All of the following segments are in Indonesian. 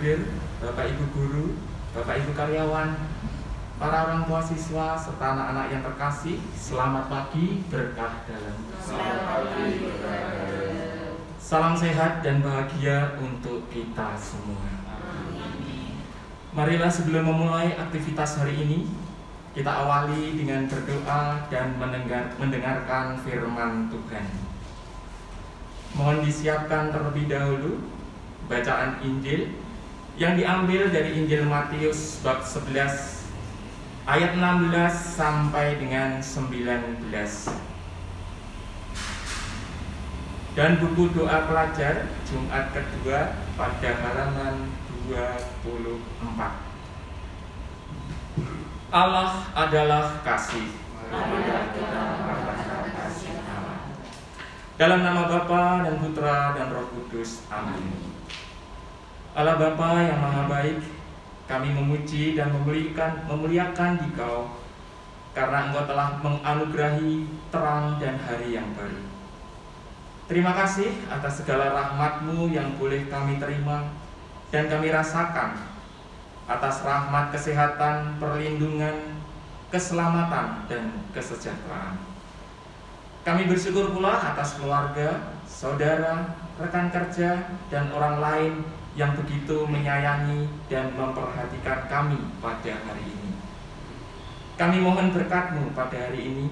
Bruder, Bapak Ibu guru, Bapak Ibu karyawan, para orang tua siswa serta anak-anak yang terkasih, selamat pagi berkah dalam. Selamat pagi, berkah Salam sehat dan bahagia untuk kita semua. Marilah sebelum memulai aktivitas hari ini, kita awali dengan berdoa dan mendengar, mendengarkan firman Tuhan. Mohon disiapkan terlebih dahulu bacaan Injil yang diambil dari Injil Matius bab 11 ayat 16 sampai dengan 19 dan buku doa pelajar Jumat kedua pada halaman 24 Allah adalah kasih. Dalam nama Bapa dan Putra dan Roh Kudus. Amin. Allah Bapa yang Maha Baik, kami memuji dan memuliakan memuliakan Dikau karena Engkau telah menganugerahi terang dan hari yang baru. Terima kasih atas segala rahmat-Mu yang boleh kami terima dan kami rasakan atas rahmat kesehatan, perlindungan, keselamatan, dan kesejahteraan. Kami bersyukur pula atas keluarga, saudara, rekan kerja, dan orang lain yang begitu menyayangi dan memperhatikan kami pada hari ini. Kami mohon berkat-Mu pada hari ini.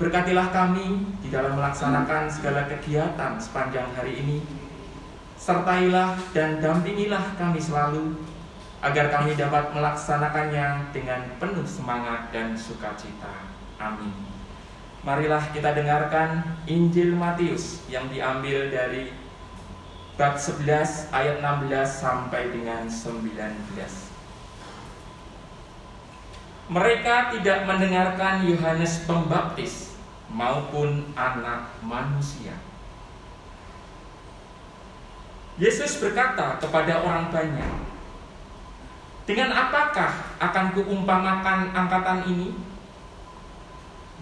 Berkatilah kami di dalam melaksanakan segala kegiatan sepanjang hari ini. Sertailah dan dampingilah kami selalu agar kami dapat melaksanakannya dengan penuh semangat dan sukacita. Amin. Marilah kita dengarkan Injil Matius yang diambil dari bab 11 ayat 16 sampai dengan 19. Mereka tidak mendengarkan Yohanes Pembaptis maupun anak manusia. Yesus berkata kepada orang banyak, dengan apakah akan kuumpamakan angkatan ini?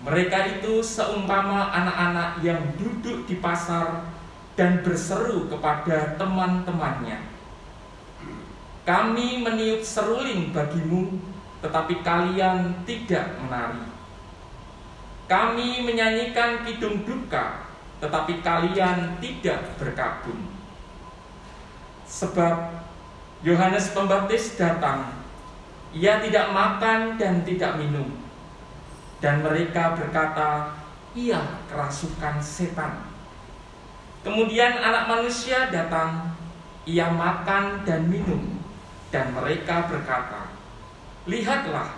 Mereka itu seumpama anak-anak yang duduk di pasar dan berseru kepada teman-temannya. Kami meniup seruling bagimu, tetapi kalian tidak menari. Kami menyanyikan kidung duka, tetapi kalian tidak berkabung. Sebab Yohanes Pembaptis datang. Ia tidak makan dan tidak minum. Dan mereka berkata, ia kerasukan setan. Kemudian anak manusia datang, ia makan dan minum. Dan mereka berkata, Lihatlah,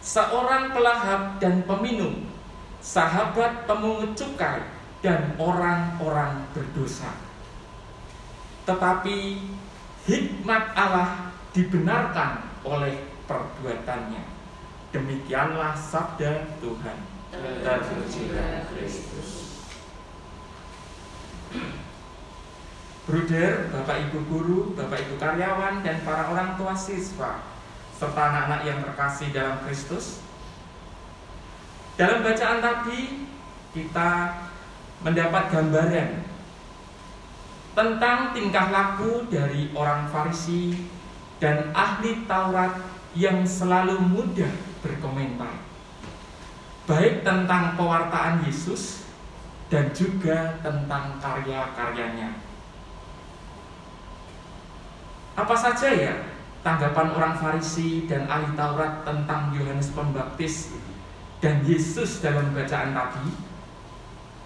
seorang pelahap dan peminum, sahabat pemungut cukai, dan orang-orang berdosa. Tetapi hikmat Allah dibenarkan oleh perbuatannya. Demikianlah sabda Tuhan. Terpujilah Kristus. Bruder, Bapak Ibu guru, Bapak Ibu karyawan, dan para orang tua siswa, serta anak-anak yang terkasih dalam Kristus. Dalam bacaan tadi, kita mendapat gambaran tentang tingkah laku dari orang Farisi dan ahli Taurat yang selalu mudah berkomentar, baik tentang pewartaan Yesus dan juga tentang karya-karyanya. Apa saja ya tanggapan orang Farisi dan ahli Taurat tentang Yohanes Pembaptis dan Yesus dalam bacaan tadi?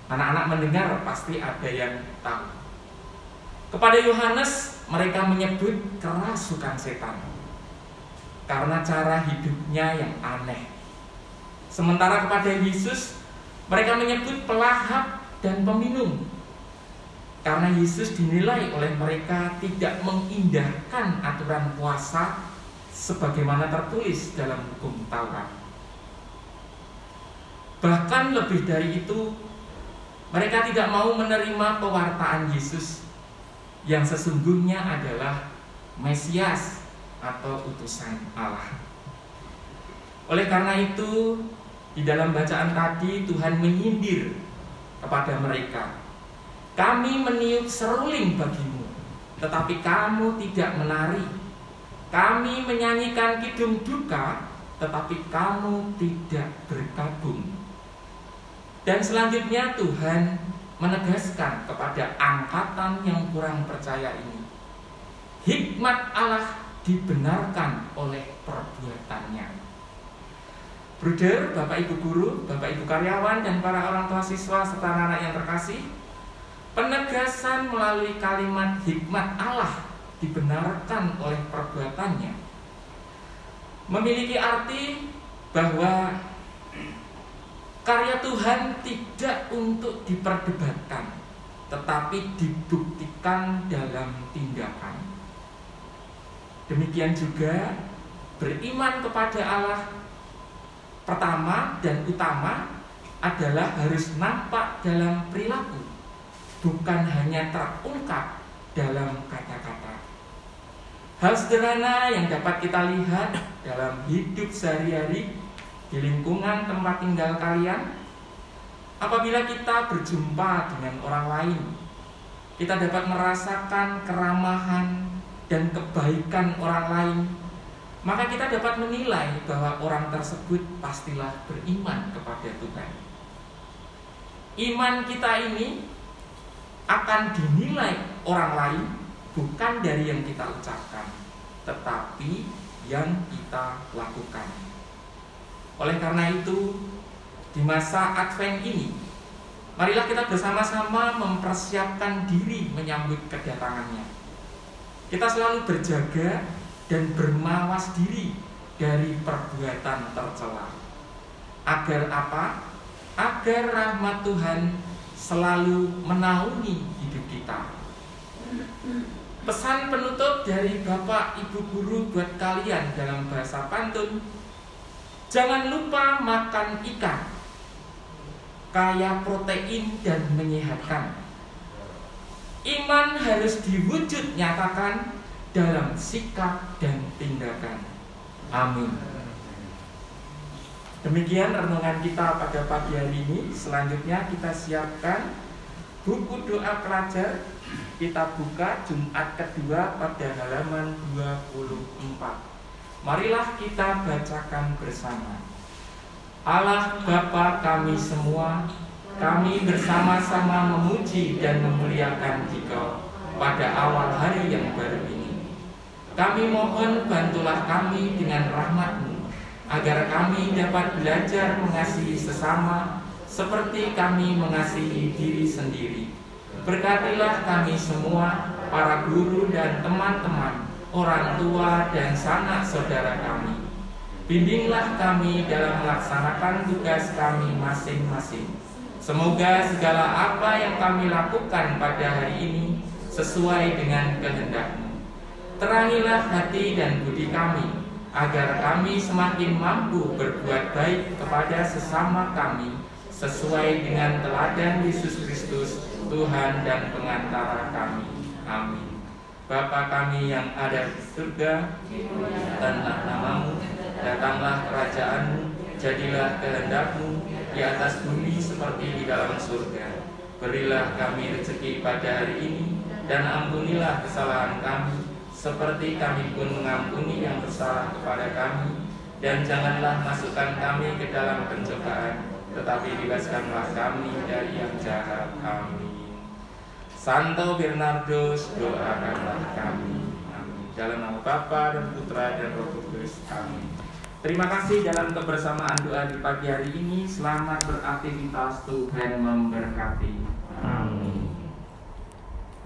Anak-anak mendengar pasti ada yang tahu. Kepada Yohanes mereka menyebut kerasukan setan karena cara hidupnya yang aneh. Sementara kepada Yesus mereka menyebut pelahap dan peminum karena Yesus dinilai oleh mereka tidak mengindahkan aturan puasa sebagaimana tertulis dalam hukum Taurat. Bahkan lebih dari itu, mereka tidak mau menerima pewartaan Yesus yang sesungguhnya adalah Mesias atau utusan Allah. Oleh karena itu, di dalam bacaan tadi Tuhan menyindir kepada mereka. Kami meniup seruling bagimu, tetapi kamu tidak menari. Kami menyanyikan kidung duka, tetapi kamu tidak berkabung. Dan selanjutnya Tuhan menegaskan kepada angkatan yang kurang percaya ini. Hikmat Allah dibenarkan oleh perbuatannya. Bruder, Bapak Ibu guru, Bapak Ibu karyawan, dan para orang tua siswa serta anak-anak yang terkasih, penegasan melalui kalimat hikmat Allah dibenarkan oleh perbuatannya. Memiliki arti bahwa karya Tuhan tidak untuk diperdebatkan tetapi dibuktikan dalam tindakan. Demikian juga beriman kepada Allah pertama dan utama adalah harus nampak dalam perilaku bukan hanya terungkap dalam kata-kata. Hal sederhana yang dapat kita lihat dalam hidup sehari-hari di lingkungan tempat tinggal kalian Apabila kita berjumpa dengan orang lain Kita dapat merasakan keramahan dan kebaikan orang lain Maka kita dapat menilai bahwa orang tersebut pastilah beriman kepada Tuhan. Iman kita ini akan dinilai orang lain bukan dari yang kita ucapkan, tetapi yang kita lakukan. Oleh karena itu, di masa Advent ini, marilah kita bersama-sama mempersiapkan diri menyambut kedatangannya. Kita selalu berjaga dan bermawas diri dari perbuatan tercela. Agar apa? Agar rahmat Tuhan selalu menaungi hidup kita. Pesan penutup dari Bapak Ibu Guru buat kalian dalam bahasa pantun Jangan lupa makan ikan Kaya protein dan menyehatkan. Iman harus diwujud nyatakan dalam sikap dan tindakan. Amin Demikian renungan kita pada pagi hari ini Selanjutnya kita siapkan buku doa pelajar kita buka Jumat kedua pada halaman 24. Marilah kita bacakan bersama. Allah Bapa kami semua, kami bersama-sama memuji dan memuliakan Dikau pada awal hari yang baru ini. Kami mohon bantulah kami dengan rahmatmu, agar kami dapat belajar mengasihi sesama seperti kami mengasihi diri sendiri Berkatilah kami semua, para guru dan teman-teman, orang tua dan sanak saudara kami. Bimbinglah kami dalam melaksanakan tugas kami masing-masing. Semoga segala apa yang kami lakukan pada hari ini sesuai dengan kehendakmu. Terangilah hati dan budi kami, agar kami semakin mampu berbuat baik kepada sesama kami sesuai dengan teladan Yesus Kristus Tuhan dan pengantara kami. Amin. Bapa kami yang ada di surga, tanah namamu, datanglah kerajaanmu, jadilah kehendakmu di atas bumi seperti di dalam surga. Berilah kami rezeki pada hari ini, dan ampunilah kesalahan kami, seperti kami pun mengampuni yang bersalah kepada kami. Dan janganlah masukkan kami ke dalam pencobaan, tetapi bebaskanlah kami dari yang jahat. Amin. Santo Bernardus doakanlah kami. Amin. Dalam nama Bapa dan Putra dan Roh Kudus. Amin. Terima kasih dalam kebersamaan doa di pagi hari ini. Selamat beraktivitas Tuhan memberkati.